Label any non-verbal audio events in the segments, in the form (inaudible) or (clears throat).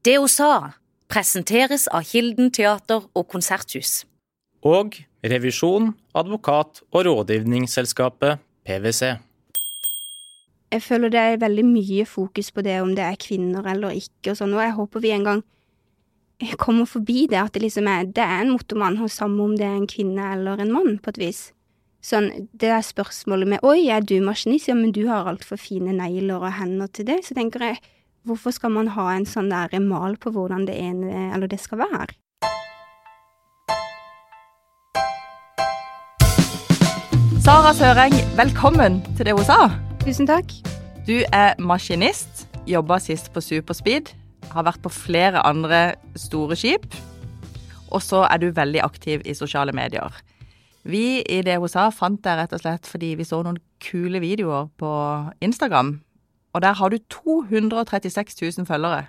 Det hun sa, presenteres av Kilden teater og konserthus. Og revisjon, advokat og rådgivningsselskapet PwC. Jeg føler det er veldig mye fokus på det om det er kvinner eller ikke og sånn, og jeg håper vi en gang kommer forbi det, at det liksom er Det er en motormann, og samme om det er en kvinne eller en mann, på et vis. Sånn, det der spørsmålet med 'oi, er du maskinist', ja, men du har altfor fine negler og hender til det, så tenker jeg hvorfor skal man ha en sånn der mal på hvordan det ene eller det skal være? Sara Søreng, velkommen til det hun sa. Tusen takk. Du er maskinist, jobba sist på Superspeed, har vært på flere andre store skip, og så er du veldig aktiv i sosiale medier. Vi i det hun sa, fant deg rett og slett fordi vi så noen kule videoer på Instagram. Og der har du 236 000 følgere.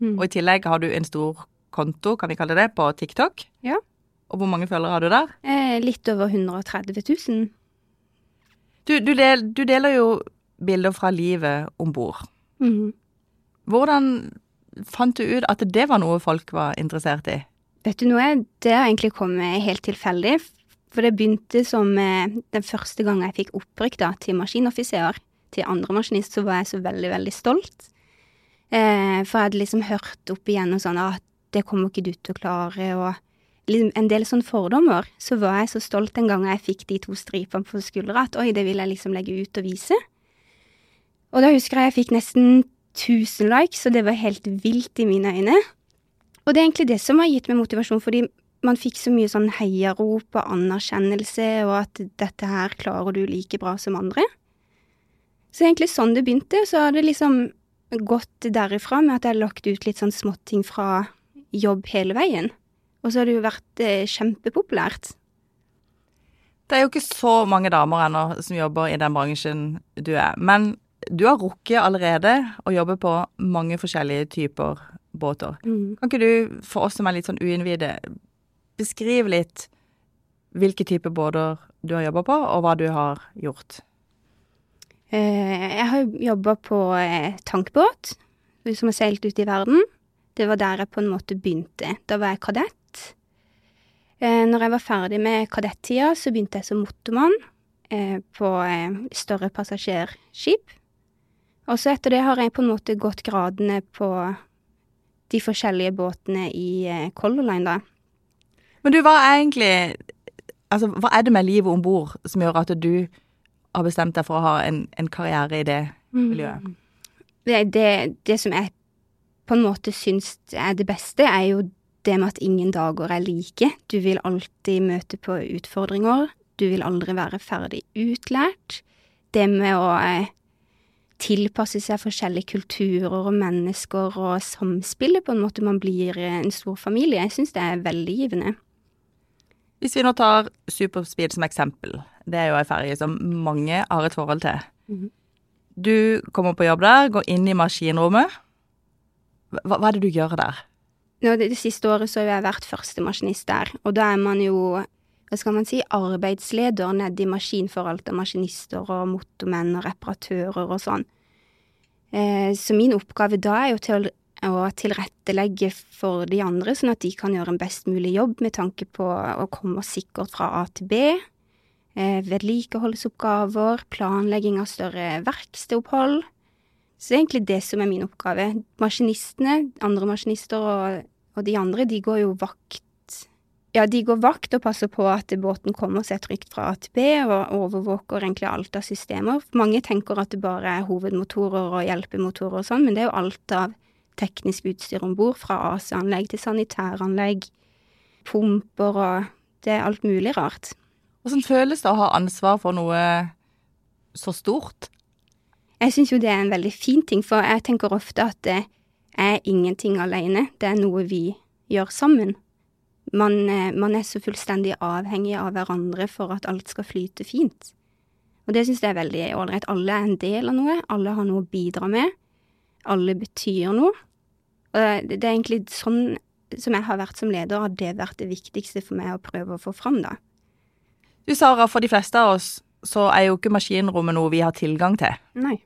Mm. Og i tillegg har du en stor konto, kan vi kalle det, på TikTok. Ja. Og hvor mange følgere har du der? Eh, litt over 130 000. Du, du, del, du deler jo bilder fra livet om bord. Mm. Hvordan fant du ut at det var noe folk var interessert i? Vet du noe, det har egentlig kommet helt tilfeldig. For det begynte som eh, den første gang jeg fikk opprykk da, til maskinoffiser, til andre maskinist, så var jeg så veldig, veldig stolt. Eh, for jeg hadde liksom hørt opp igjen og sånn at det kommer ikke du til å klare, og liksom en del sånne fordommer. Så var jeg så stolt den gangen jeg fikk de to stripene på skuldra, at oi, det vil jeg liksom legge ut og vise. Og da husker jeg jeg fikk nesten 1000 likes, og det var helt vilt i mine øyne. Og det er egentlig det som har gitt meg motivasjon, fordi man fikk så mye sånn heiarop og anerkjennelse, og at dette her klarer du like bra som andre. Så egentlig sånn det begynte, så har det liksom gått derifra med at jeg har lagt ut litt sånn småting fra jobb hele veien. Og så har det jo vært eh, kjempepopulært. Det er jo ikke så mange damer ennå som jobber i den bransjen du er. Men du har rukket allerede å jobbe på mange forskjellige typer båter. Mm. Kan ikke du, for oss som er litt sånn uinnvidde, beskrive litt hvilke typer båter du har jobba på, og hva du har gjort? Eh, jeg har jobba på eh, tankbåt, som har seilt ut i verden. Det var der jeg på en måte begynte. Da var jeg kadett. Eh, når jeg var ferdig med kadettida, så begynte jeg som motormann på større passasjerskip. Og så etter det har jeg på en måte gått gradene på de forskjellige båtene i Color Line, da. Men du, hva er egentlig Altså, hva er det med livet om bord som gjør at du har bestemt deg for å ha en, en karriere i det miljøet? Det, det, det som jeg på en måte syns er det beste, er jo det med at ingen dager er like. Du vil alltid møte på utfordringer. Du vil aldri være ferdig utlært. Det med å eh, tilpasse seg forskjellige kulturer og mennesker og samspillet på en måte man blir en stor familie, jeg syns det er veldig givende. Hvis vi nå tar Superspeed som eksempel. Det er jo ei ferge som mange har et forhold til. Mhm. Du kommer på jobb der, går inn i maskinrommet. Hva, hva er det du gjør der? Nå, det, det siste året så har jeg vært førstemaskinist der, og da er man jo hva skal man si, arbeidsleder nede i maskin for alt av maskinister og motormenn og reparatører og sånn. Eh, så min oppgave da er jo til å tilrettelegge for de andre, sånn at de kan gjøre en best mulig jobb med tanke på å komme sikkert fra A til B. Eh, vedlikeholdsoppgaver, planlegging av større verkstedopphold. Så det er egentlig det som er min oppgave. Maskinistene, andre maskinister og, og de andre, de går jo vakt ja, de går vakt og passer på at båten kommer seg trygt fra A til B, og overvåker egentlig alt av systemer. Mange tenker at det bare er hovedmotorer og hjelpemotorer og sånn, men det er jo alt av teknisk utstyr om bord, fra AC-anlegg til sanitæranlegg, pumper og Det er alt mulig rart. Hvordan føles det å ha ansvar for noe så stort? Jeg syns jo det er en veldig fin ting, for jeg tenker ofte at det er ingenting alene. Det er noe vi gjør sammen. Man, eh, man er så fullstendig avhengig av hverandre for at alt skal flyte fint. Og det syns jeg er veldig ålreit. Alle er en del av noe, alle har noe å bidra med. Alle betyr noe. Og det, er egentlig sånn som jeg har vært som leder, har det vært det viktigste for meg å prøve å få fram, da. Du, Sara, for de fleste av oss så er jo ikke maskinrommet noe vi har tilgang til. Nei.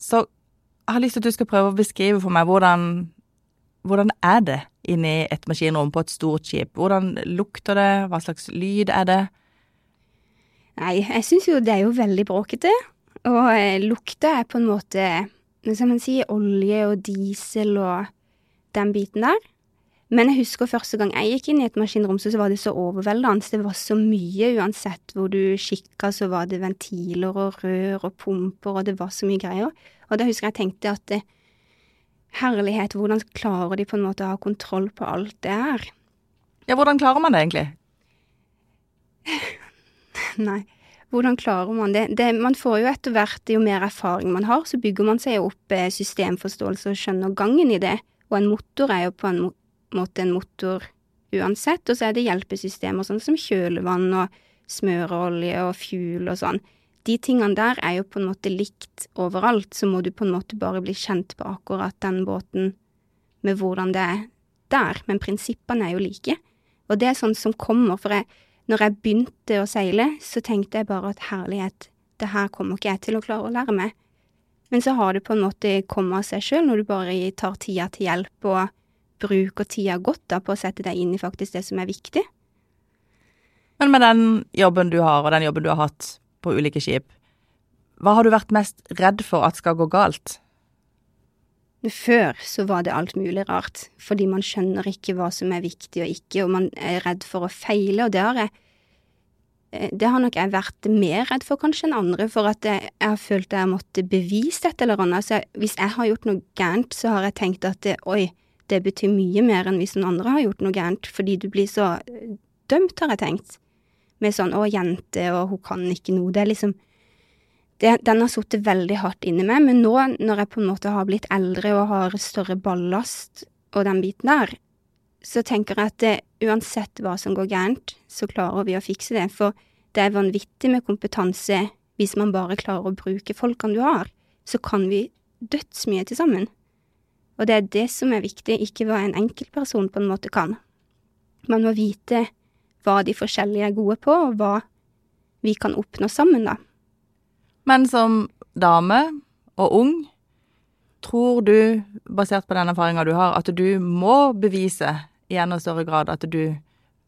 Så jeg har lyst til at du skal prøve å beskrive for meg hvordan hvordan er det inni et maskinrom på et stort skip? Hvordan lukter det, hva slags lyd er det? Nei, jeg syns jo det er jo veldig bråkete. Og eh, lukta er på en måte, hva skal man si, olje og diesel og den biten der. Men jeg husker første gang jeg gikk inn i et maskinrom, så var det så overveldende. Det var så mye, uansett hvor du kikka, så var det ventiler og rør og pumper, og det var så mye greier. Og da husker jeg tenkte at herlighet, hvordan klarer de på en måte å ha kontroll på alt det her? Ja, hvordan klarer man det egentlig? (laughs) Nei, hvordan klarer man det? det? Man får jo etter hvert, jo mer erfaring man har, så bygger man seg opp eh, systemforståelse og skjønner gangen i det. Og en motor er jo på en måte en motor uansett, og så er det hjelpesystemer sånn som kjølevann og smøreolje og fuel og sånn. De tingene der er jo på en måte likt overalt, så må du på en måte bare bli kjent på akkurat den båten med hvordan det er der, men prinsippene er jo like. Og det er sånn som kommer, for jeg, når jeg begynte å seile, så tenkte jeg bare at herlighet, det her kommer ikke jeg til å klare å lære meg. Men så har det på en måte kommet av seg sjøl, når du bare tar tida til hjelp og bruker tida godt da på å sette deg inn i faktisk det som er viktig. Men med den jobben du har, og den jobben du har hatt på ulike skip, hva har du vært mest redd for at skal gå galt? Før så var det alt mulig rart, fordi man skjønner ikke hva som er viktig og ikke, og man er redd for å feile, og det har jeg Eh, det har nok jeg vært mer redd for kanskje enn andre, for at jeg, jeg har følt jeg måtte bevise et eller annet. Så hvis jeg har gjort noe gærent, så har jeg tenkt at det, oi, det betyr mye mer enn hvis noen andre har gjort noe gærent, fordi du blir så eh, dømt, har jeg tenkt. Med sånn å, jente, og hun kan ikke noe. Det er liksom det, Den har sittet veldig hardt inni meg, men nå når jeg på en måte har blitt eldre og har større ballast og den biten der, så tenker jeg at det, uansett hva som går gærent, så klarer vi å fikse det. For det er vanvittig med kompetanse hvis man bare klarer å bruke folkene du har. Så kan vi dødsmye til sammen. Og det er det som er viktig, ikke hva en enkeltperson på en måte kan. Man må vite hva de forskjellige er gode på, og hva vi kan oppnå sammen, da. Men som dame og ung, tror du, basert på den erfaringa du har, at du må bevise i enda større grad at du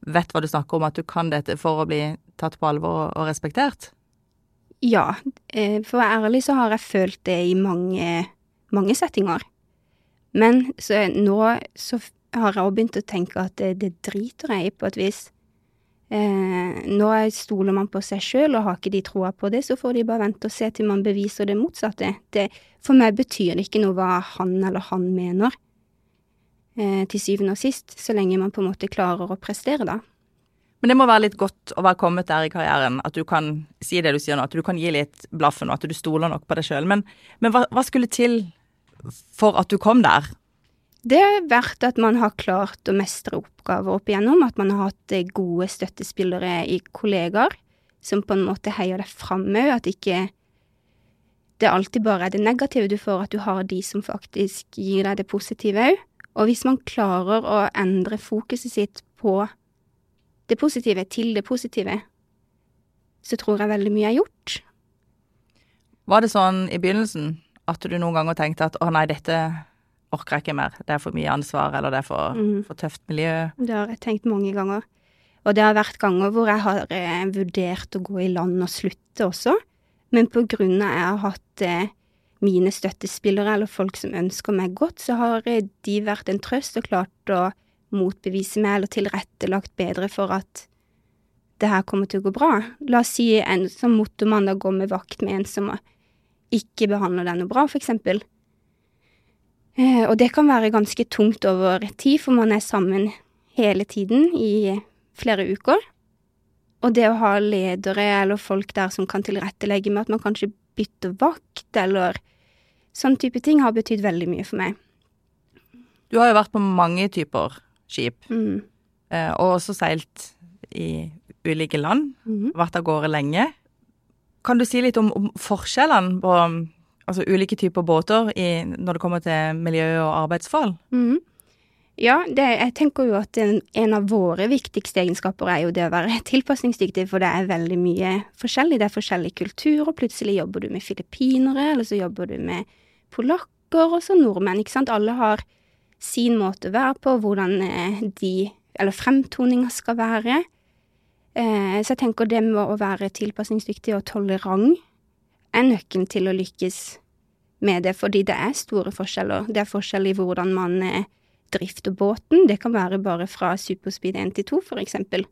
vet hva du snakker om, at du kan dette for å bli tatt på alvor og respektert? Ja, eh, for å være ærlig så har jeg følt det i mange, mange settinger. Men så nå så har jeg òg begynt å tenke at det, det, driter jeg i på et vis. Eh, nå stoler man på seg sjøl, og har ikke de troa på det, så får de bare vente og se til man beviser det motsatte. Det, for meg betyr det ikke noe hva han eller han mener eh, til syvende og sist, så lenge man på en måte klarer å prestere, da. Men det må være litt godt å være kommet der i karrieren, at du kan si det du sier nå, at du kan gi litt blaffen, og at du stoler nok på deg sjøl. Men, men hva, hva, skulle til for at du kom der? Det har vært at man har klart å mestre oppgaver opp igjennom, at man har hatt eh, gode støttespillere i kollegaer som på en måte heier deg fram òg, at ikke det alltid bare er det negative du får, at du har de som faktisk gir deg det positive òg. Og hvis man klarer å endre fokuset sitt på det positive til det positive, så tror jeg veldig mye er gjort. Var det sånn i begynnelsen at du noen ganger tenkte at å nei, dette orker jeg ikke mer, det er for mye ansvar, eller det er for, mm. for tøft miljø? Det har jeg tenkt mange ganger. Og det har vært ganger hvor jeg har eh, vurdert å gå i land og slutte også, men på grunn av jeg har hatt eh, mine støttespillere eller folk som ønsker meg godt, så har de vært en trøst og klart å motbevise meg eller tilrettelagt bedre for at det her kommer til å gå bra. La oss si en som motormann da går med vakt med en som ikke behandler deg noe bra, eksempel. Eh, og det kan være ganske tungt over tid, for man er sammen hele tiden i flere uker. Og det å ha ledere eller folk der som kan tilrettelegge med at man kanskje bytter vakt, eller Sånn type ting har betydd veldig mye for meg. Du har jo vært på mange typer skip, mm. Eh, og også seilt i ulike land. Mm. Vært av gårde lenge. Kan du si litt om, om forskjellene på altså, ulike typer båter i, når det kommer til miljø og arbeidsforhold? Mm. Ja, det, jeg tenker jo at en, en, av våre viktigste egenskaper er jo det å være tilpasningsdyktig, for det er veldig mye forskjellig. Det er forskjellig kultur, og plutselig jobber du med filippinere, eller så jobber du med polakker og så nordmenn, ikke sant. Alle har sin måte å være på, hvordan eh, de Eller fremtoninga skal være. Eh, så jeg tenker det med å være tilpasningsdyktig og tolerant er nøkkelen til å lykkes med det, fordi det er store forskjeller. Det er forskjell i hvordan man eh, drifter båten. Det kan være bare fra superspeed 1 til 2, for eksempel.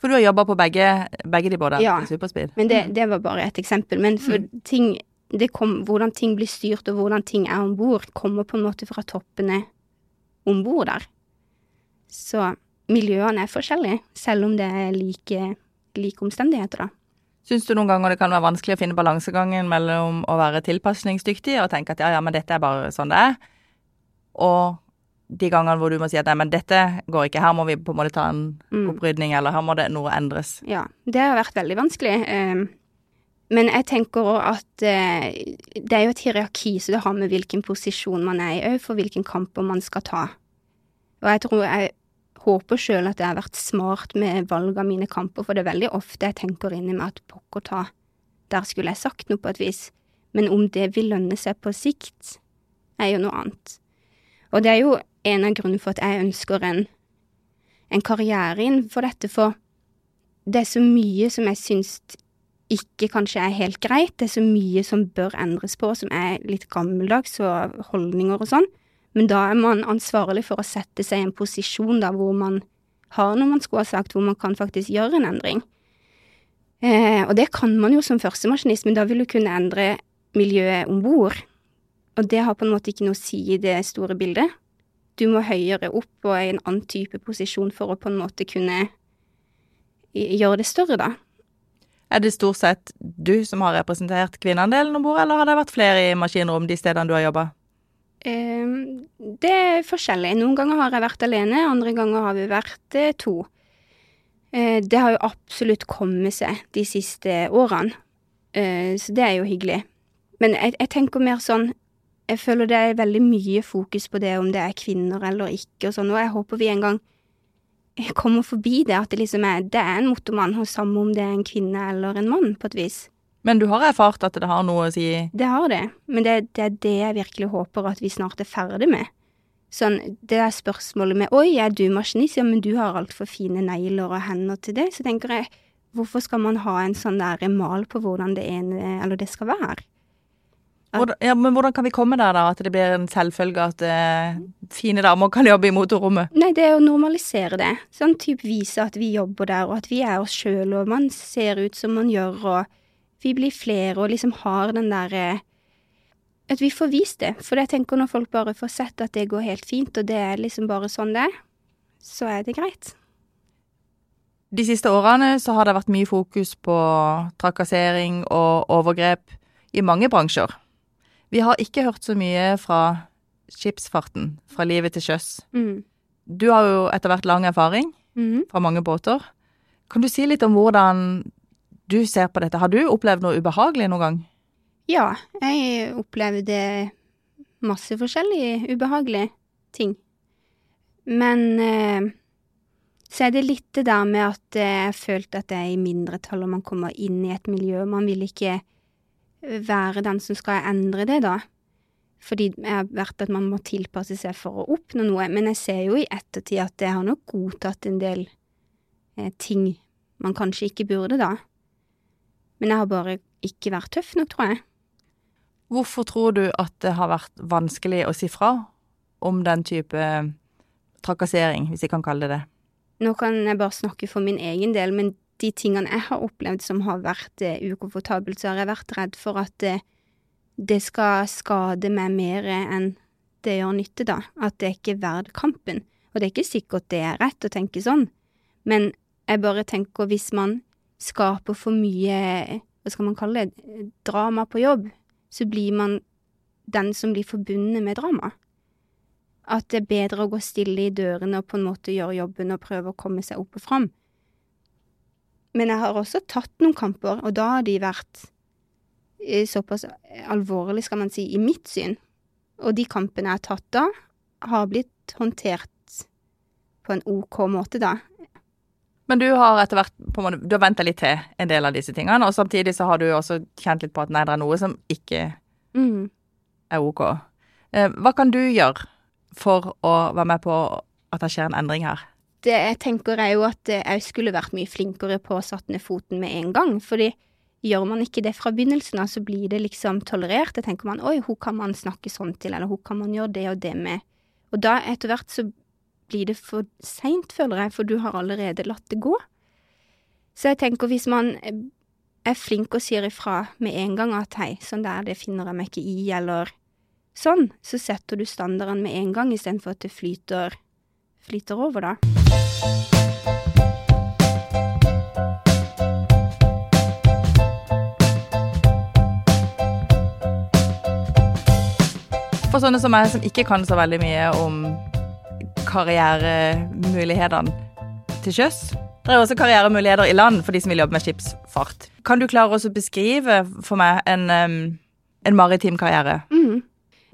For du har jobba på begge, begge de båtene Ja. Superspeed? Men det, det var bare et eksempel. Men for ting det kom, Hvordan ting blir styrt, og hvordan ting er om bord, kommer på en måte fra toppene om bord der. Så miljøene er forskjellige, selv om det er like, like omstendigheter, da. Syns du noen ganger det kan være vanskelig å finne balansegangen mellom å være tilpasningsdyktig og tenke at ja, ja, men dette er bare sånn det er, og de gangene hvor du må si at nei, men dette går ikke, her må vi på en måte ta en Mm. opprydning, eller her må det noe endres. Ja, det har vært veldig vanskelig. eh, Men jeg tenker at eh, det er jo et hierarki, så det har med hvilken posisjon man er i òg, for hvilken kamper man skal ta. Og jeg tror jeg håper sjøl at jeg har vært smart med valg av mine kamper, for det er veldig ofte jeg tenker inni meg at pokker ta, der skulle jeg sagt noe på et vis. Men om det vil lønne seg på sikt, er jo noe annet. Og det er jo en av grunnene for at jeg ønsker en, en karriere innenfor dette, for det er så mye som jeg syns ikke kanskje er helt greit. Det er så mye som bør endres på, som er litt gammeldags, og holdninger og sånn. Men da er man ansvarlig for å sette seg i en posisjon da hvor man har noe man skulle ha sagt, hvor man kan faktisk gjøre en endring. Eh, og det kan man jo som førstemaskinist, men da vil du kunne endre miljøet om bord. Og det har på en måte ikke noe å si i det store bildet. Du må høyere opp og i en annen type posisjon for å på en måte kunne gjøre det større, da. Er det stort sett du som har representert kvinneandelen om bord, eller har det vært flere i maskinrom de stedene du har jobba? Eh, det er forskjellig. Noen ganger har jeg vært alene, andre ganger har vi vært eh, to. Eh, det har jo absolutt kommet seg de siste årene, eh, så det er jo hyggelig. Men jeg, jeg tenker mer sånn Jeg føler det er veldig mye fokus på det om det er kvinner eller ikke og sånn, og jeg håper vi en gang kommer forbi det, at det liksom er Det er en motormann, og samme om det er en kvinne eller en mann, på et vis. Men du har erfart at det har noe å si Det har det, men det, det er det jeg virkelig håper at vi snart er ferdig med. Sånn, det der spørsmålet med 'oi, er du maskinist', ja, men du har altfor fine negler og hender til det, så tenker jeg, hvorfor skal man ha en sånn der mal på hvordan det ene eller det skal være? hvordan, ja, Men hvordan kan vi komme der, da? At det blir en selvfølge at eh, fine damer kan jobbe i motorrommet? Nei, det er å normalisere det. Sånn type vise at vi jobber der, og at vi er oss sjøl, og man ser ut som man gjør, og vi blir flere, og liksom har den derre At vi får vist det. For jeg tenker når folk bare får sett at det går helt fint, og det er liksom bare sånn det er, så er det greit. De siste årene så har det vært mye fokus på trakassering og overgrep i mange bransjer. Vi har ikke hørt så mye fra skipsfarten, fra livet til sjøs. Mm. Du har jo etter hvert lang erfaring mm. fra mange båter. Kan du si litt om hvordan du ser på dette? Har du opplevd noe ubehagelig noen gang? Ja, jeg opplevde masse forskjellige ubehagelige ting. Men eh, så er det litt det der med at eh, jeg følte at jeg er i mindretall, og man kommer inn i et miljø. Man vil ikke være den som skal endre det, da. Fordi jeg har vært at man må tilpasse seg for å oppnå noe. Men jeg ser jo i ettertid at jeg har nok godtatt en del eh, ting man kanskje ikke burde, da. Men jeg har bare ikke vært tøff nok, tror jeg. Hvorfor tror du at det har vært vanskelig å si fra om den type trakassering, hvis jeg kan kalle det det? Nå kan jeg bare snakke for min egen del, men de tingene jeg har opplevd som har vært eh, ukomfortabelt, så har jeg vært redd for at eh, det skal skade meg mer enn det gjør nytte, da. At det ikke er verdt kampen. Og det er ikke sikkert det er rett å tenke sånn, men jeg bare tenker hvis man skaper for mye, hva skal man kalle det, drama på jobb, så blir man den som blir forbundet med drama. At det er bedre å gå stille i dørene og på en måte gjøre jobben og prøve å komme seg opp og fram. Men jeg har også tatt noen kamper, og da har de vært eh, såpass alvorlig, skal man si, i mitt syn. Og de kampene jeg har tatt da, har blitt håndtert på en OK måte, da. Men du har etter hvert på en måte, du har venta litt til en del av disse tingene, og samtidig så har du også kjent litt på at nei, det er noe som ikke Mm. er OK. Eh, Hva kan du gjøre for å være med på at det skjer en endring her? Det jeg tenker er jo at jeg skulle vært mye flinkere på å satt ned foten med en gang, fordi gjør man ikke det fra begynnelsen av, så blir det liksom tolerert. Da tenker man oi, hun kan man snakke sånn til, eller hun kan man gjøre det og det med. Og da etter hvert så blir det for seint, føler jeg, for du har allerede latt det gå. Så jeg tenker hvis man er flink og sier ifra med en gang at hei, sånn der, det finner jeg meg ikke i, eller sånn, så setter du standarden med en gang istedenfor at det flyter, flyter over, da. For sånne som meg, som ikke kan så veldig mye om karrieremulighetene til sjøs. Det er også karrieremuligheter i land for de som vil jobbe med skipsfart. Kan du klare å beskrive for meg en, en maritim karriere? Mm.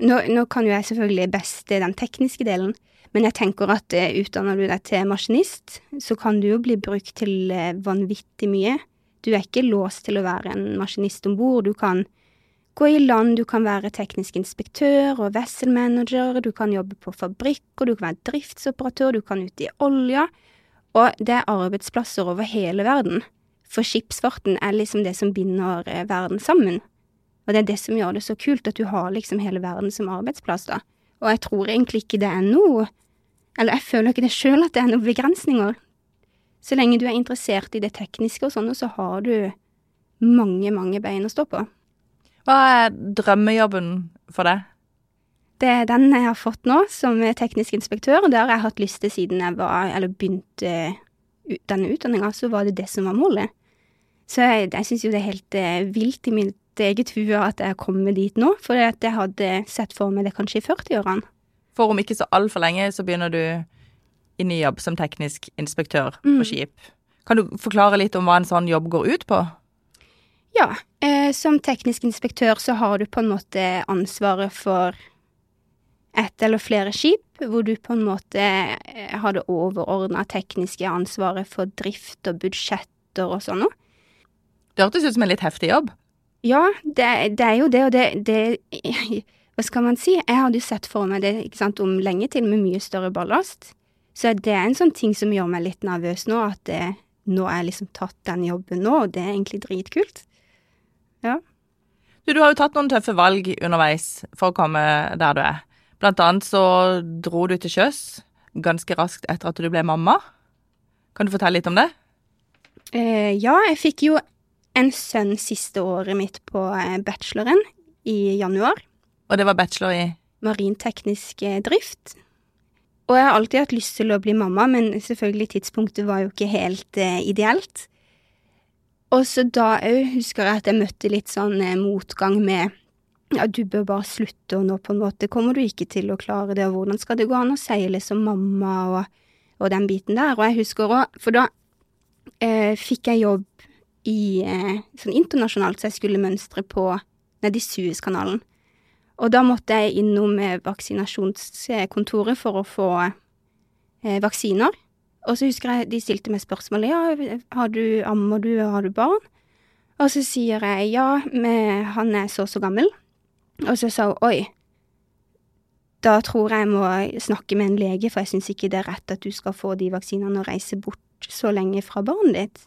Nå, nå, kan jo jeg selvfølgelig best den tekniske delen, men jeg tenker at uh, utdanner du deg til maskinist, så kan du jo bli brukt til uh, vanvittig mye. Du er ikke låst til å være en maskinist om bord. Du kan gå i land, du kan være teknisk inspektør og vesselmanager, du kan jobbe på fabrikker, du kan være driftsoperatør, du kan ut i olja. Og det er arbeidsplasser over hele verden. For skipsfarten er liksom det som binder eh, verden sammen. Og det er det som gjør det så kult, at du har liksom hele verden som arbeidsplass, da. Og jeg tror egentlig ikke det er noe Eller jeg føler ikke det sjøl at det er noen begrensninger. Så lenge du er interessert i det tekniske og sånn, så har du mange, mange bein å stå på. Hva er drømmejobben for deg? Det er den jeg har fått nå, som teknisk inspektør. og Det har jeg hatt lyst til siden jeg var, eller begynte denne utdanninga, så var det det som var målet. Så jeg, jeg syns jo det er helt eh, vilt i mitt eget hue at jeg har kommet dit nå, for jeg hadde sett for meg det kanskje i 40-årene. For om ikke så altfor lenge så begynner du i ny jobb som teknisk inspektør på Mm. skip. Kan du forklare litt om hva en sånn jobb går ut på? Ja, eh, som teknisk inspektør så har du på en måte ansvaret for ett eller flere skip, hvor du på en måte eh, har det overordna tekniske ansvaret for drift og budsjetter og sånn noe. Det hørtes ut som en litt heftig jobb. Ja, det, det er jo det, og det, det (laughs) Hva skal man si? Jeg hadde jo sett for meg det ikke sant, om lenge til med mye større ballast. Så det er en sånn ting som gjør meg litt nervøs nå, at det, nå er jeg liksom tatt den jobben nå, og det er egentlig dritkult. Ja. Du, du har jo tatt noen tøffe valg underveis for å komme der du er. Blant annet så dro du til sjøs ganske raskt etter at du ble mamma. Kan du fortelle litt om det? Eh, ja, jeg fikk jo en sønn siste året mitt på eh, bacheloren i januar. Og det var bachelor i Marinteknisk eh, drift. Og jeg har alltid hatt lyst til å bli mamma, men selvfølgelig tidspunktet var jo ikke helt eh, ideelt. Og så da òg husker jeg at jeg møtte litt sånn eh, motgang med ja, du bør bare slutte, og nå på en måte kommer du ikke til å klare det, og hvordan skal det gå an å seile som mamma, og, og den biten der. Og jeg husker òg, for da eh, fikk jeg jobb i eh, sånn internasjonalt, så jeg skulle mønstre på nedi Suezkanalen. Og da måtte jeg innom eh, vaksinasjonskontoret for å få eh, vaksiner. Og så husker jeg de stilte meg spørsmålet ja, har du, ammer du, har du barn? Og så sier jeg ja, men han er så og så gammel. Og så sa hun oi, da tror jeg jeg må snakke med en lege, for jeg syns ikke det er rett at du skal få de vaksinene og reise bort så lenge fra barnet ditt.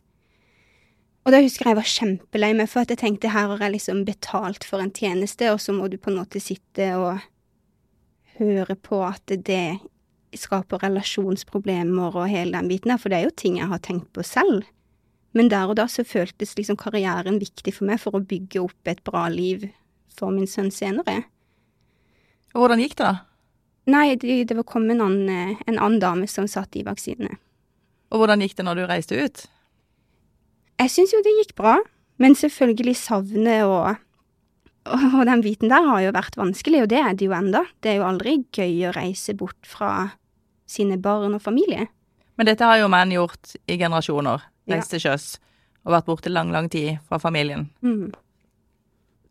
Og da husker jeg jeg var kjempelei meg, for at jeg tenkte her har jeg liksom betalt for en tjeneste, og så må du på en måte sitte og høre på at det skaper relasjonsproblemer og hele den biten der, for det er jo ting jeg har tenkt på selv. Men der og da så føltes liksom karrieren viktig for meg for å bygge opp et bra liv for min sønn senere. Og Hvordan gikk det, da? Nei, det, det var kommet en annen, en annen dame som satt i vaksinene. Og hvordan gikk det når du reiste ut? Jeg syns jo det gikk bra, men selvfølgelig savnet og, og den biten der har jo vært vanskelig, og det er det jo enda. Det er jo aldri gøy å reise bort fra sine barn og familie. Men dette har jo menn gjort i generasjoner. Ja. Reist til sjøs og vært borte lang, lang tid fra familien. Mm.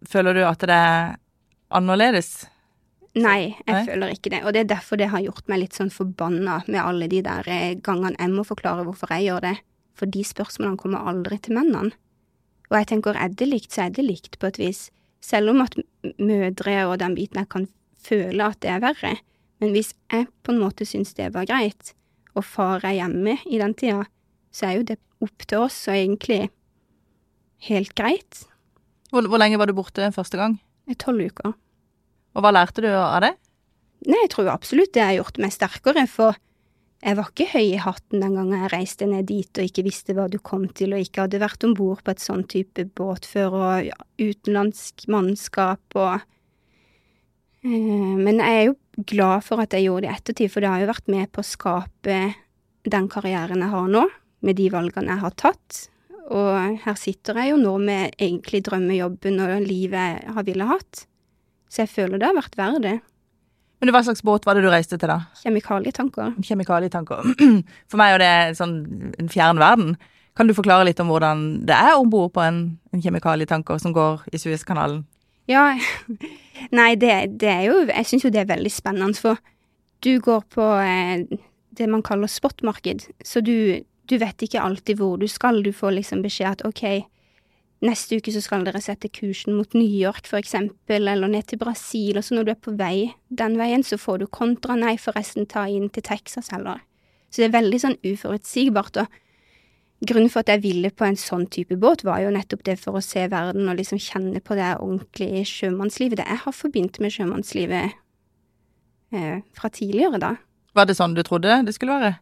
Føler du at det er annerledes? Nei, jeg Nei? føler ikke det. Og det er derfor det har gjort meg litt sånn forbanna med alle de der eh, gangene jeg må forklare hvorfor jeg gjør det. For de spørsmålene kommer aldri til mennene. Og jeg tenker, er det likt, så er det likt på et vis. Selv om at mødre og den biten jeg kan føle at det er verre. Men hvis jeg på en måte syns det var greit, og far er hjemme i den tida, så er jo det opp til oss, og egentlig helt greit. Hvor, hvor lenge var du borte første gang? Er tolv uker. Og hva lærte du av det? Nei, jeg tror absolutt det har gjort meg sterkere, for jeg var ikke høy i hatten den gangen jeg reiste ned dit og ikke visste hva du kom til, og ikke hadde vært om bord på et sånn type båt før, og ja, utenlandsk mannskap og eh, Men jeg er jo glad for at jeg gjorde det i ettertid, for det har jo vært med på å skape den karrieren jeg har nå, med de valgene jeg har tatt. Og her sitter jeg jo nå med egentlig drømmejobben og livet jeg har ville hatt. Så jeg føler det har vært verdt det. Men hva slags båt var det du reiste til, da? Kjemikalietanker. Kjemikalietanker. (clears throat) For meg er det sånn en fjern verden. Kan du forklare litt om hvordan det er om bord på en, en kjemikalietanker som går i Suezkanalen? Ja, nei, det, det er jo Jeg syns jo det er veldig spennende, for du går på eh, det man kaller spotmarked, så du, du vet ikke alltid hvor du skal. Du får liksom beskjed at OK, neste uke så skal dere sette kursen mot New York, for eksempel, eller ned til Brasil, og så når du er på vei den veien, så får du kontra, nei, forresten, ta inn til Texas heller. Så det er veldig sånn uforutsigbart, og grunnen for at jeg ville på en sånn type båt, var jo nettopp det for å se verden og liksom kjenne på det ordentlige sjømannslivet, det jeg har forbindt med sjømannslivet eh, fra tidligere, da. Var det sånn du trodde det skulle være?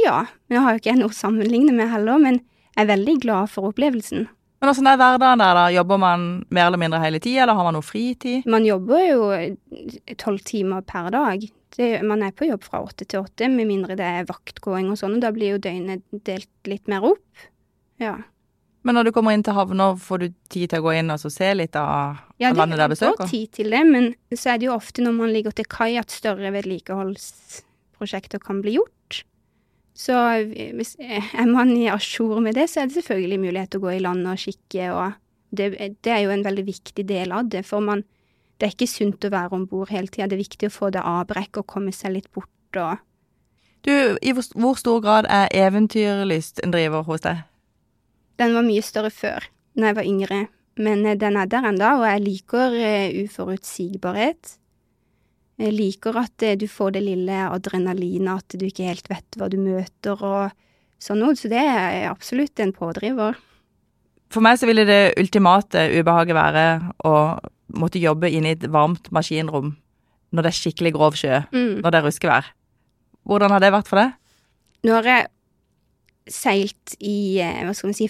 Ja, jeg har jo ikke noe å sammenligne med heller, men jeg er veldig glad for opplevelsen. Men åssen er hverdagen der, da? Jobber man mer eller mindre hele tida, eller har man noe fritid? Man jobber jo tolv timer per dag. Det, man er på jobb fra åtte til åtte, med mindre det er vaktgåing og sånn, da blir jo døgnet delt litt mer opp. Ja. Men når du kommer inn til havna, får du tid til å gå inn og se litt av ja, landet der besøker? Ja, det får tid til det, men så er det jo ofte når man ligger til kai at større vedlikeholdsprosjekter kan bli gjort. Så hvis er man i a jour med det, så er det selvfølgelig mulighet til å gå i land og kikke, og det, det, er jo en veldig viktig del av det. For man, det er ikke sunt å være om bord hele tida. Det er viktig å få det avbrekk og komme seg litt bort og Du, i hvor, hvor stor grad er eventyrlyst en driver hos deg? Den var mye større før, når jeg var yngre. Men eh, den er der ennå, og jeg liker uh, uforutsigbarhet. Jeg liker at eh, du får det lille adrenalinet, at du ikke helt vet hva du møter og sånn noe. Så det er absolutt en pådriver. For meg så ville det ultimate ubehaget være å måtte jobbe inne i et varmt maskinrom når det er skikkelig grov sjø, mm. når det er ruskevær. Hvordan har det vært for deg? Nå har jeg seilt i, eh, hva skal vi si,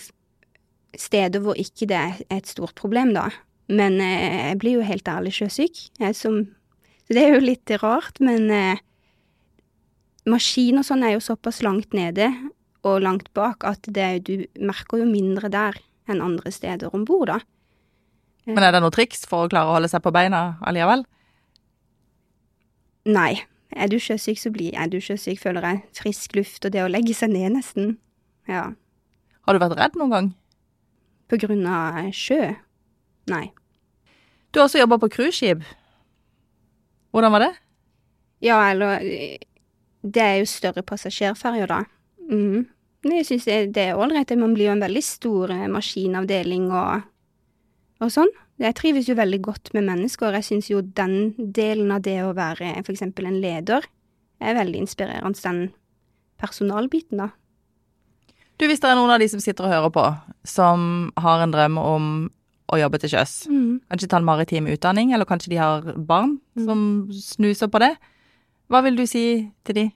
steder hvor ikke det er et stort problem, da. Men eh, jeg blir jo helt ærlig sjøsyk. Som så det er jo litt rart, men eh, maskin og sånn er jo såpass langt nede og langt bak at det, du merker jo mindre der enn andre steder om bord, da. Men er det noe triks for å klare å holde seg på beina allikevel? Nei. Er du sjøsyk, så blir er du sjøsyk, føler jeg. Frisk luft og det å legge seg ned, nesten. Ja. Har du vært redd noen gang? På grunn av sjø? Nei. Du har også jobba på cruiseskip. Hvordan var det? Ja, eller Det er jo større passasjerferjer, da. Mm. Jeg syns det er ålreit. Man blir jo en veldig stor eh, maskinavdeling og, og sånn. Jeg trives jo veldig godt med mennesker. Jeg syns jo den delen av det å være eksempel en leder er veldig inspirerende, den personalbiten, da. Du, hvis det er noen av de som sitter og hører på, som har en drøm om å jobbe til sjøs. Mm. Kanskje ta en maritim utdanning, eller kanskje de har barn mm. som snuser på det. Hva vil du si til de?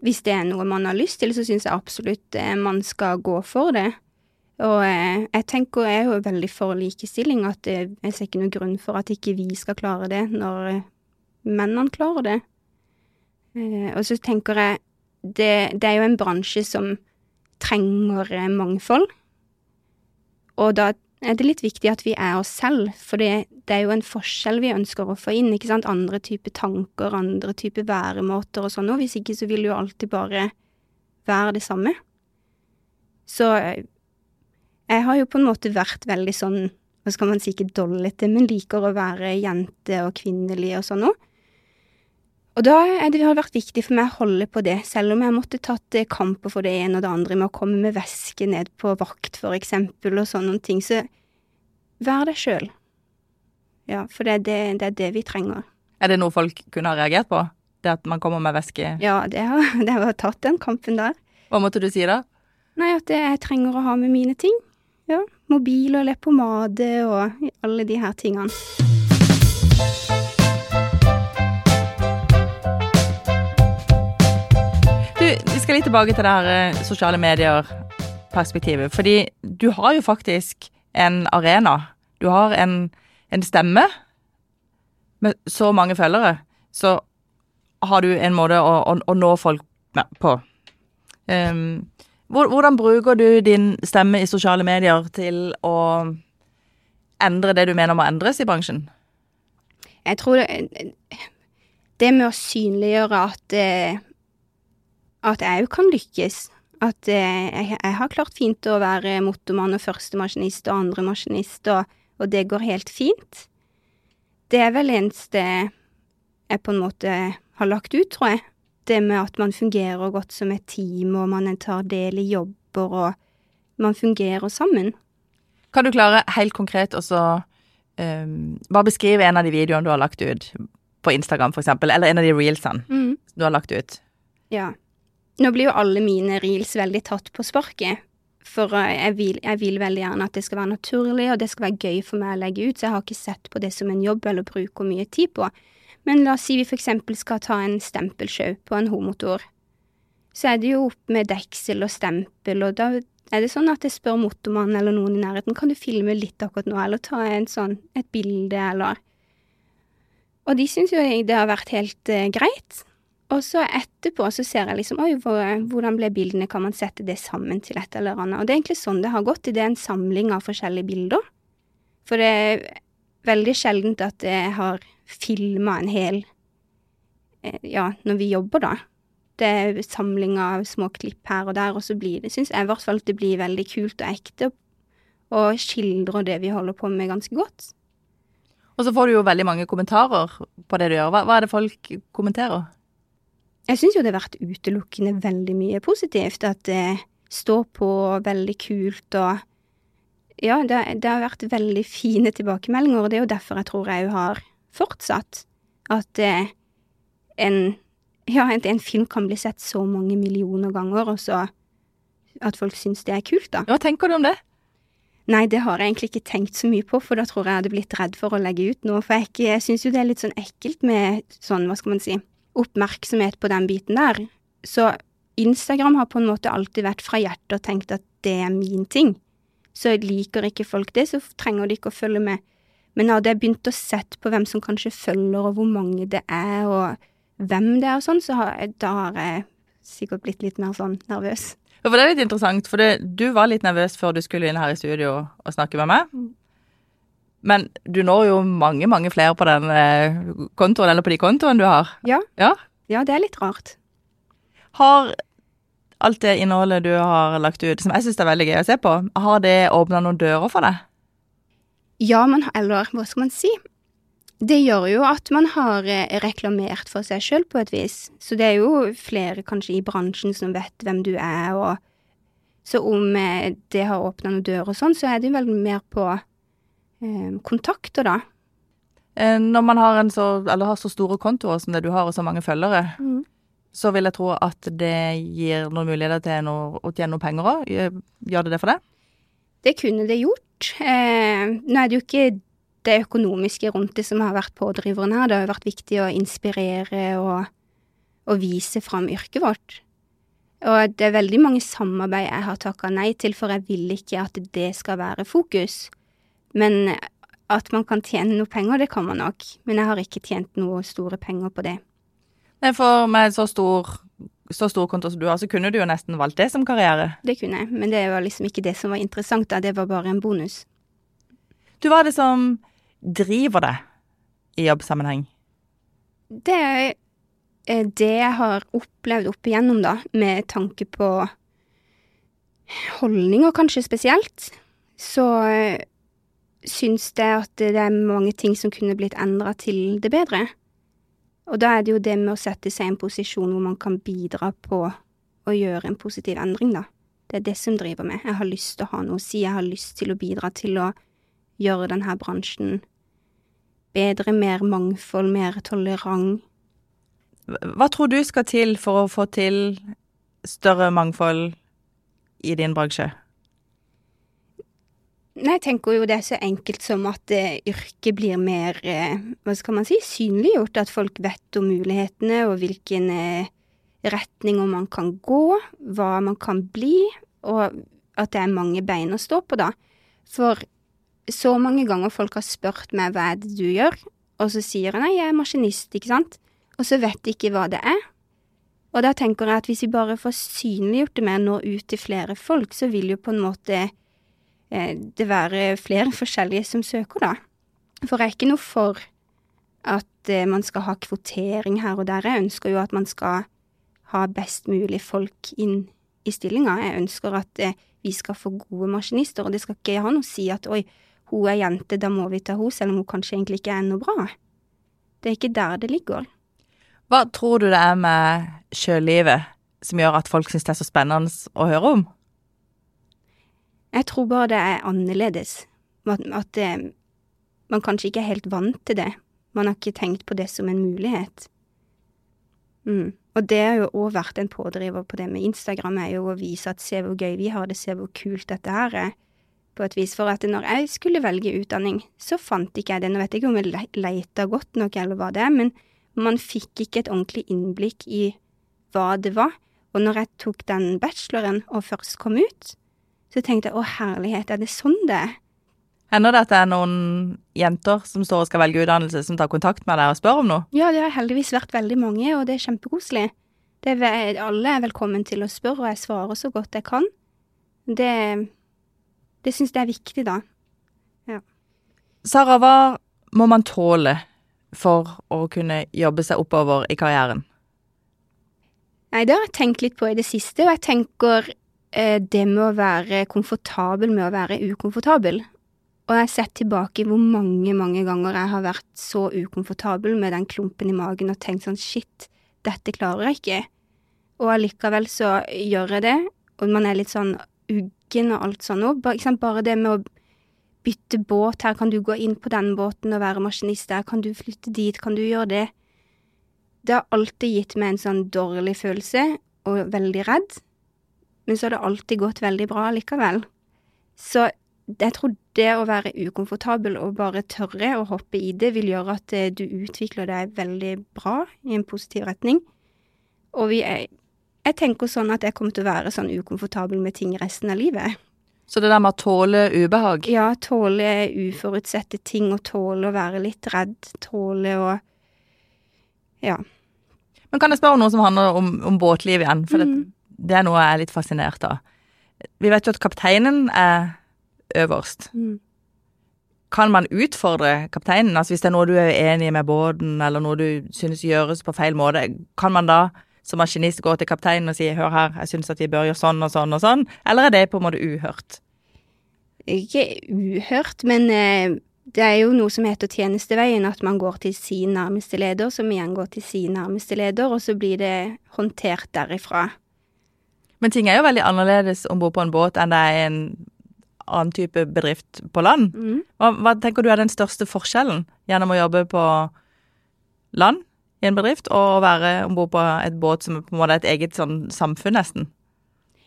Hvis det er noe man har lyst til, så syns jeg absolutt eh, man skal gå for det. Og eh, jeg tenker jeg er jo veldig for likestilling, at eh, jeg ser ikke noen grunn for at ikke vi skal klare det når mennene klarer det. Og så tenker jeg det, det er jo en bransje som trenger mangfold. Og da er det litt viktig at vi er oss selv, for det, det, er jo en forskjell vi ønsker å få inn, ikke sant, andre typer tanker, andre typer væremåter og sånn, og hvis ikke så vil jo alltid bare være det samme. Så jeg har jo på en måte vært veldig sånn, hva skal man si, ikke dollete, men liker å være jente og kvinnelig og sånn òg. Og da er det, har det vært viktig for meg å holde på det, selv om jeg måtte tatt eh, kamper for det ene og det andre med å komme med væske ned på vakt, for eksempel, og sånne ting. Så vær deg sjøl. Ja, for det er det, det er det, vi trenger. Er det noe folk kunne ha reagert på? Det at man kommer med væske. Ja, det har, (laughs) det har tatt den kampen der. Hva måtte du si da? Nei, at jeg trenger å ha med mine ting. Ja, mobil og leppepomade og alle de her tingene. Du, vi skal litt tilbake til det her eh, sosiale medier-perspektivet. Fordi du har jo faktisk en arena. Du har en, en stemme med så mange følgere. Så har du en måte å, å, å nå folk på. Um, hvordan bruker du din stemme i sosiale medier til å endre det du mener må endres i bransjen? Jeg tror det, det med å synliggjøre at, eh, at jeg òg kan lykkes. At eh, jeg, jeg har klart fint å være motormann og første maskinist og andre maskinist, og, og det går helt fint. Det er vel eneste jeg på en måte har lagt ut, tror jeg. Det med at man fungerer godt som et team, og man tar del i jobber, og man fungerer sammen. Kan du klare helt konkret å um, bare beskrive en av de videoene du har lagt ut på Instagram, eksempel, eller en av de reelsene Mm. du har lagt ut? Ja. Nå blir jo alle mine reels veldig tatt på sparket. For uh, jeg vil, jeg vil veldig gjerne at det skal være naturlig, og det skal være gøy for meg å legge ut, så jeg har ikke sett på det som en jobb eller bruker mye tid på. Men la oss si vi eksempel skal ta en stempelsjau på en homotor. Så er det jo opp med deksel og stempel, og da er det sånn at jeg spør motormannen eller noen i nærheten kan du filme litt akkurat nå, eller ta en sånn, et bilde, eller Og de syns jo det har vært helt eh, greit. Og så etterpå så ser jeg liksom oi, hvor, hvordan ble bildene, kan man sette det sammen til et eller annet. Og det er egentlig sånn det har gått. Det er en samling av forskjellige bilder. For det veldig sjeldent at jeg har filma en hel eh, Ja, når vi jobber, da. Det er samling av små klipp her og der, og så blir det, syns jeg i hvert fall at det blir veldig kult og ekte, og skildrer det vi holder på med ganske godt. Og så får du jo veldig mange kommentarer på det du gjør. Hva, hva er det folk kommenterer? Jeg syns jo det har vært utelukkende veldig mye positivt. At det står på veldig kult og Ja, det, det har vært veldig fine tilbakemeldinger, og det er jo derfor jeg tror jeg har fortsatt. At eh, en Ja, en, en film kan bli sett så mange millioner ganger, og så at folk syns det er kult, da. Hva tenker du om det? Nei, det har jeg egentlig ikke tenkt så mye på, for da tror jeg jeg hadde blitt redd for å legge ut noe. For jeg, jeg syns jo det er litt sånn ekkelt med sånn, hva skal man si, oppmerksomhet på den biten der. Så Instagram har på en måte alltid vært fra hjertet og tenkt at det er min ting. Så liker ikke folk det, så trenger de ikke å følge med. Men hadde jeg begynt å sette på hvem som kanskje følger, og hvor mange det er, og hvem det er og sånn, så har, jeg- da har jeg sikkert blitt litt mer sånn nervøs. Ja, For det er litt interessant, for det, du var litt nervøs før du skulle inn her i studio og snakke med meg. Men du når jo mange, mange flere på den eh, kontoen, eller på de kontoene du har. Ja. Ja. Ja, det er litt rart. Har alt det innholdet du har lagt ut, som jeg syns er veldig gøy å se på, har det åpna noen dører for deg? Ja, men eller hva skal man si? Det gjør jo at man har eh, reklamert for seg sjøl på et vis. Så det er jo flere kanskje i bransjen som vet hvem du er, og Så om eh, det har åpna noen dører og sånn, så er det vel mer på eh, kontakter, da. Eh, Når man har, en så, eller har så store kontoer som det du har, og så mange følgere, Mm. Så vil jeg tro at det gir noen muligheter til noe, å tjene noen penger òg. Gjør det det for deg? Det kunne det gjort. Eh, nå er det jo ikke det økonomiske rundt det som har vært pådriveren her. Det har jo vært viktig å inspirere og, og vise fram yrket vårt. Og det er veldig mange samarbeid jeg har takka nei til, for jeg vil ikke at det skal være fokus. Men at man kan tjene noe penger, det kan man nok. Men jeg har ikke tjent noe store penger på det. Nei, for med så stor, så stor konto som du har, så kunne du jo nesten valgt det som karriere. Det kunne jeg, men det var liksom ikke det som var interessant da. Det var bare en bonus. Du, hva er det som driver deg i jobbsammenheng? Det er det jeg har opplevd opp igjennom, da, med tanke på holdninger kanskje spesielt, så eh, syns jeg at det er mange ting som kunne blitt endra til det bedre. Og da er det jo det med å sette seg i en posisjon hvor man kan bidra på å gjøre en positiv endring, da. Det er det som driver meg. Jeg har lyst til å ha noe å si, jeg har lyst til å bidra til å gjøre denne bransjen bedre, mer mangfold, mer tolerant. Hva tror du skal til for å få til større mangfold i din bransje? Nei, jeg tenker jo det er så enkelt som at eh, yrket blir mer, eh, hva skal man si, synliggjort. At folk vet om mulighetene og hvilken eh, retninger man kan gå, hva man kan bli, og at det er mange bein å stå på, da. For så mange ganger folk har spurt meg hva er det du gjør, og så sier jeg nei, jeg er maskinist, ikke sant, og så vet de ikke hva det er. Og da tenker jeg at hvis vi bare får synliggjort det mer, nå ut til flere folk, så vil jo på en måte det være flere forskjellige som søker, da. For jeg er ikke noe for at eh, man skal ha kvotering her og der. Jeg ønsker jo at man skal ha best mulig folk inn i stillinga. Jeg ønsker at eh, vi skal få gode maskinister, og det skal ikke ha noe å si at oi, hun er jente, da må vi ta henne, selv om hun kanskje egentlig ikke er noe bra. Det er ikke der det ligger. Hva tror du det er med sjølivet som gjør at folk syns det er så spennende å høre om? Jeg tror bare det er annerledes. At, at det, man kanskje ikke er helt vant til det. Man har ikke tenkt på det som en mulighet. Mm. Og det har jo òg vært en pådriver på det med Instagram, er jo å vise at se hvor gøy vi har det, se hvor kult dette her er. På et vis. For at når jeg skulle velge utdanning, så fant ikke jeg det. Nå vet jeg ikke om jeg leita godt nok eller hva det er, men man fikk ikke et ordentlig innblikk i hva det var. Og når jeg tok den bacheloren og først kom ut, så tenkte jeg å herlighet, er det sånn det er? Hender det at det er noen jenter som står og skal velge utdannelse, som tar kontakt med deg og spør om noe? Ja, det har heldigvis vært veldig mange, og det er kjempekoselig. Det er, alle er velkommen til å spørre, og jeg svarer så godt jeg kan. Det, det syns jeg er viktig, da. Ja. Sara, hva må man tåle for å kunne jobbe seg oppover i karrieren? Nei, det har jeg tenkt litt på i det siste, og jeg tenker det med å være komfortabel med å være ukomfortabel. Og jeg har sett tilbake hvor mange, mange ganger jeg har vært så ukomfortabel med den klumpen i magen og tenkt sånn shit, dette klarer jeg ikke. Og allikevel så gjør jeg det, og man er litt sånn uggen og alt sånn òg. Bare det med å bytte båt, her kan du gå inn på den båten og være maskinist der, kan du flytte dit, kan du gjøre det? Det har alltid gitt meg en sånn dårlig følelse, og veldig redd, men så har det alltid gått veldig bra likevel. Så jeg tror det å være ukomfortabel og bare tørre å hoppe i det, vil gjøre at eh, du utvikler deg veldig bra i en positiv retning. Og vi er Jeg tenker sånn at jeg kommer til å være sånn ukomfortabel med ting resten av livet. Så det der med å tåle ubehag? Ja, tåle uforutsette ting, og tåle å være litt redd. Tåle å Ja. Men kan jeg spørre om noe som handler om, om båtliv igjen? For Mm. det, det er noe jeg er litt fascinert av. Vi vet jo at kapteinen er øverst. Mm. Kan man utfordre kapteinen? Altså Hvis det er noe du er uenig med båten, eller noe du synes gjøres på feil måte, kan man da som maskinist gå til kapteinen og si 'hør her, jeg synes at vi bør gjøre sånn og sånn og sånn', eller er det på en måte uhørt? Ikke uhørt, men eh, det er jo noe som heter tjenesteveien, at man går til sin nærmeste leder, som igjen går til sin nærmeste leder, og så blir det håndtert derifra. Men ting er jo veldig annerledes om bord på en båt enn det er en annen type bedrift på land. Mm. Hva, hva tenker du er den største forskjellen gjennom å jobbe på land i en bedrift, og å være om bord på et båt som på en måte er et eget sånn samfunn, nesten?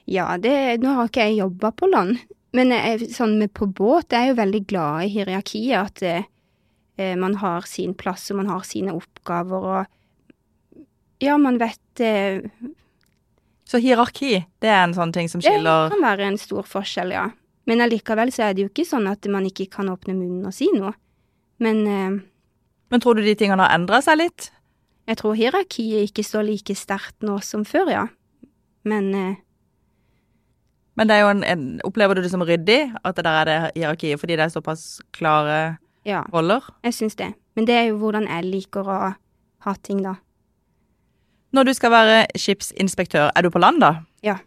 Ja, det, nå har ikke jeg jobba på land, men jeg, sånn med på båt jeg er jo veldig glad i hierarkiet, at eh, man har sin plass og man har sine oppgaver og Ja, man vet eh, Så hierarki, det er en sånn ting som skiller Det kan være en stor forskjell, ja. Men allikevel så er det jo ikke sånn at man ikke kan åpne munnen og si noe. Men eh, Men tror du de tingene har endra seg litt? jeg tror hierarkiet ikke står like sterkt nå som før, ja. Men eh, Men det er jo en, en, opplever du det som ryddig at det der er det hierarkiet, fordi det er såpass klare ja, roller? jeg syns det. Men det er jo hvordan jeg liker å ha ting, da. Når du skal være skipsinspektør, er du på land da? Ja.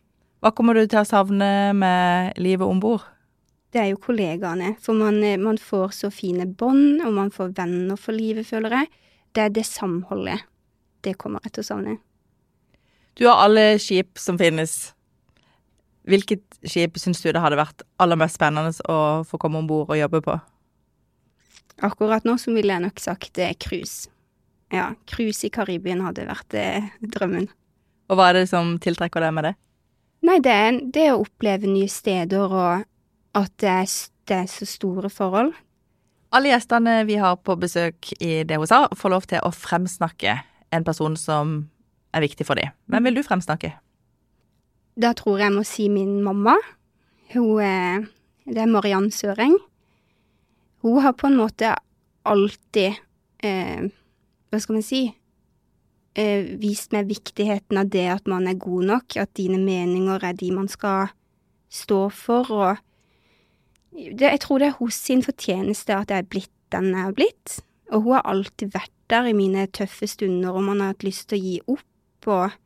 Hva kommer du til å savne med livet om bord? Det er jo kollegaene. For man, eh, man får så fine bånd, og man får venner for livet, føler jeg. Det er det samholdet. Det kommer jeg til å savne. Du har alle skip som finnes. Hvilket skip syns du det hadde vært aller mest spennende å få komme om bord og jobbe på? Akkurat nå så ville jeg nok sagt eh, cruise. Ja, cruise i Karibien hadde vært eh, drømmen. Og hva er det som tiltrekker deg med det? Nei, det er, det er å oppleve nye steder, og at det er, det er så store forhold. Alle gjestene vi har på besøk i DHSA, får lov til å fremsnakke en person som er viktig for dem. Hvem vil du fremsnakke? Da tror jeg jeg må si min mamma. Hun er Det er Mariann Søreng. Hun har på en måte alltid eh, Hva skal man si? Eh, vist meg viktigheten av det at man er god nok, at dine meninger er de man skal stå for, og det, Jeg tror det er hos sin fortjeneste at jeg er blitt den jeg har blitt, og hun har alltid vært der i mine tøffe stunder, og man har hatt lyst til å gi opp og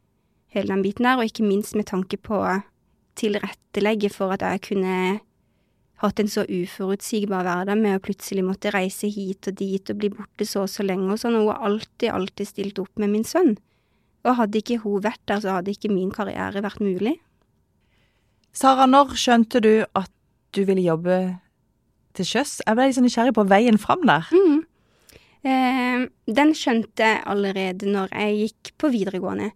hele den biten der, og ikke minst med tanke på å tilrettelegge for at jeg kunne hatt en så uforutsigbar hverdag med å plutselig måtte reise hit og dit og bli borte så og så lenge og sånn, og hun har alltid, alltid stilt opp med min sønn. Og hadde ikke hun vært der, så hadde ikke min karriere vært mulig. Sara, når skjønte du at du ville jobbe til sjøs? Jeg ble litt sånn nysgjerrig på veien fram der. Mm. Eh, den skjønte jeg allerede når jeg gikk på videregående.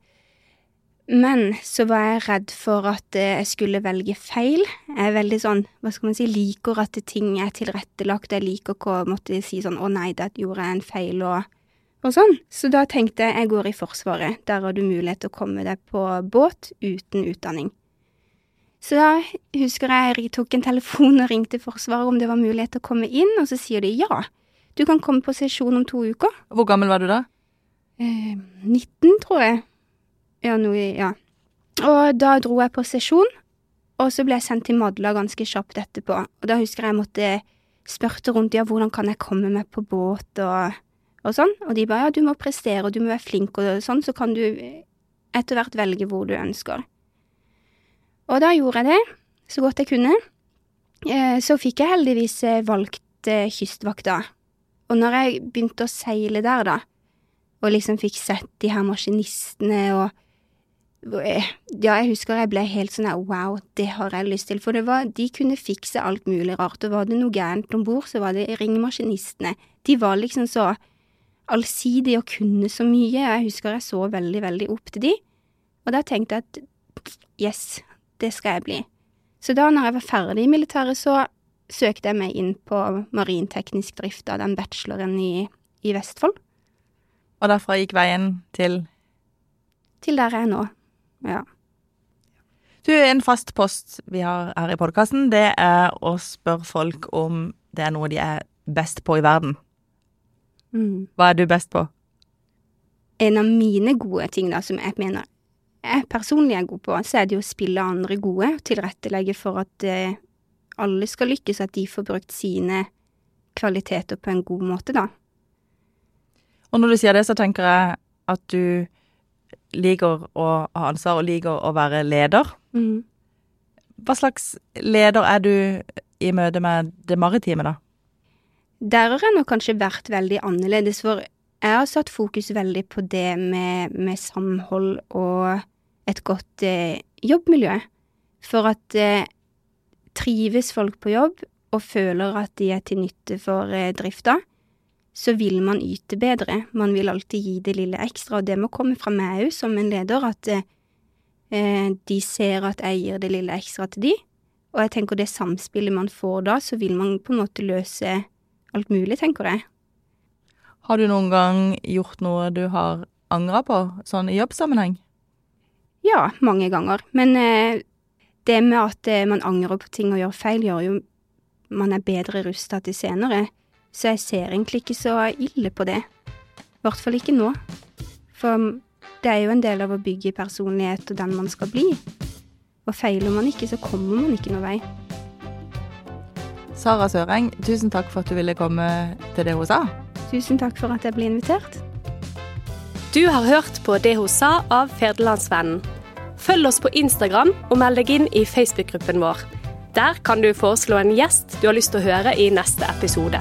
Men så var jeg redd for at eh, jeg skulle velge feil. Jeg er veldig sånn, hva skal man si, liker at ting er tilrettelagt. Jeg liker ikke å måtte si sånn 'Å nei, der gjorde jeg en feil', og, og sånn. Så da tenkte jeg jeg går i Forsvaret. Der har du mulighet til å komme deg på båt uten utdanning. Så da husker jeg jeg tok en telefon og ringte Forsvaret om det var mulighet til å komme inn, og så sier de ja. Du kan komme på sesjon om to uker. Hvor gammel var du da? Eh, 19, tror jeg. Ja, noe i Ja. Og da dro jeg på sesjon, og så ble jeg sendt til Madla ganske kjapt etterpå. Og da husker jeg jeg måtte spørre rundt, ja, hvordan kan jeg komme meg på båt og, og sånn. Og de bare ja, du må prestere, og du må være flink og sånn, så kan du etter hvert velge hvor du ønsker. Og da gjorde jeg det, så godt jeg kunne. Eh, Så fikk jeg heldigvis eh, valgt eh, Kystvakta. Og når jeg begynte å seile der, da, og liksom fikk sett de her maskinistene og Ja, jeg husker jeg ble helt sånn her wow, det har jeg lyst til. For det var, de kunne fikse alt mulig rart, og var det noe gærent om bord, så var det ringmaskinistene. De var liksom så allsidige og kunne så mye. Jeg husker jeg så veldig, veldig opp til de. Og da tenkte jeg at yes, det skal jeg bli. Så da når jeg var ferdig i militæret, så søkte jeg meg inn på marinteknisk drift av den bacheloren i, i Vestfold, Og derfra gikk veien til til der jeg er nå. Ja. Du, en fast post vi har her i podkasten, det er å spørre folk om det er noe de er best på i verden. Mm. Hva er du best på? En av mine gode ting, da, som jeg mener jeg personlig er god på, så er det jo å spille andre gode, tilrettelegge for at eh, alle skal lykkes, at de får brukt sine kvaliteter på en god måte, da. Og når du sier det, så tenker jeg at du liker å ha ansvar og liker å være leder. Mm. Hva slags leder er du i møte med det maritime, da? Der har jeg nok kanskje vært veldig annerledes, for jeg har satt fokus veldig på det med, med samhold og et godt eh, jobbmiljø. For at eh, trives folk på jobb og føler at de er til nytte for eh, drifta, så vil man yte bedre. Man vil alltid gi det lille ekstra, og det må komme fra meg òg som en leder, at eh, de ser at jeg gir det lille ekstra til de. Og jeg tenker det samspillet man får da, så vil man på en måte løse alt mulig, tenker jeg. Har du noen gang gjort noe du har angra på, sånn i jobbsammenheng? Ja, mange ganger. Men eh, det med at eh, man angrer på ting og gjør feil, gjør jo man er bedre rusta til senere. Så jeg ser egentlig ikke så ille på det. I hvert fall ikke nå. For det er jo en del av å bygge personlighet og den man skal bli. Og feiler man ikke, så kommer man ikke noe vei. Sara Søreng, tusen takk for at du ville komme til det hun sa. Tusen takk for at jeg ble invitert. Du har hørt på Det hun sa av Ferdelandsvennen. Følg oss på Instagram og meld deg inn i Facebook-gruppen vår. Der kan du foreslå en gjest du har lyst til å høre i neste episode.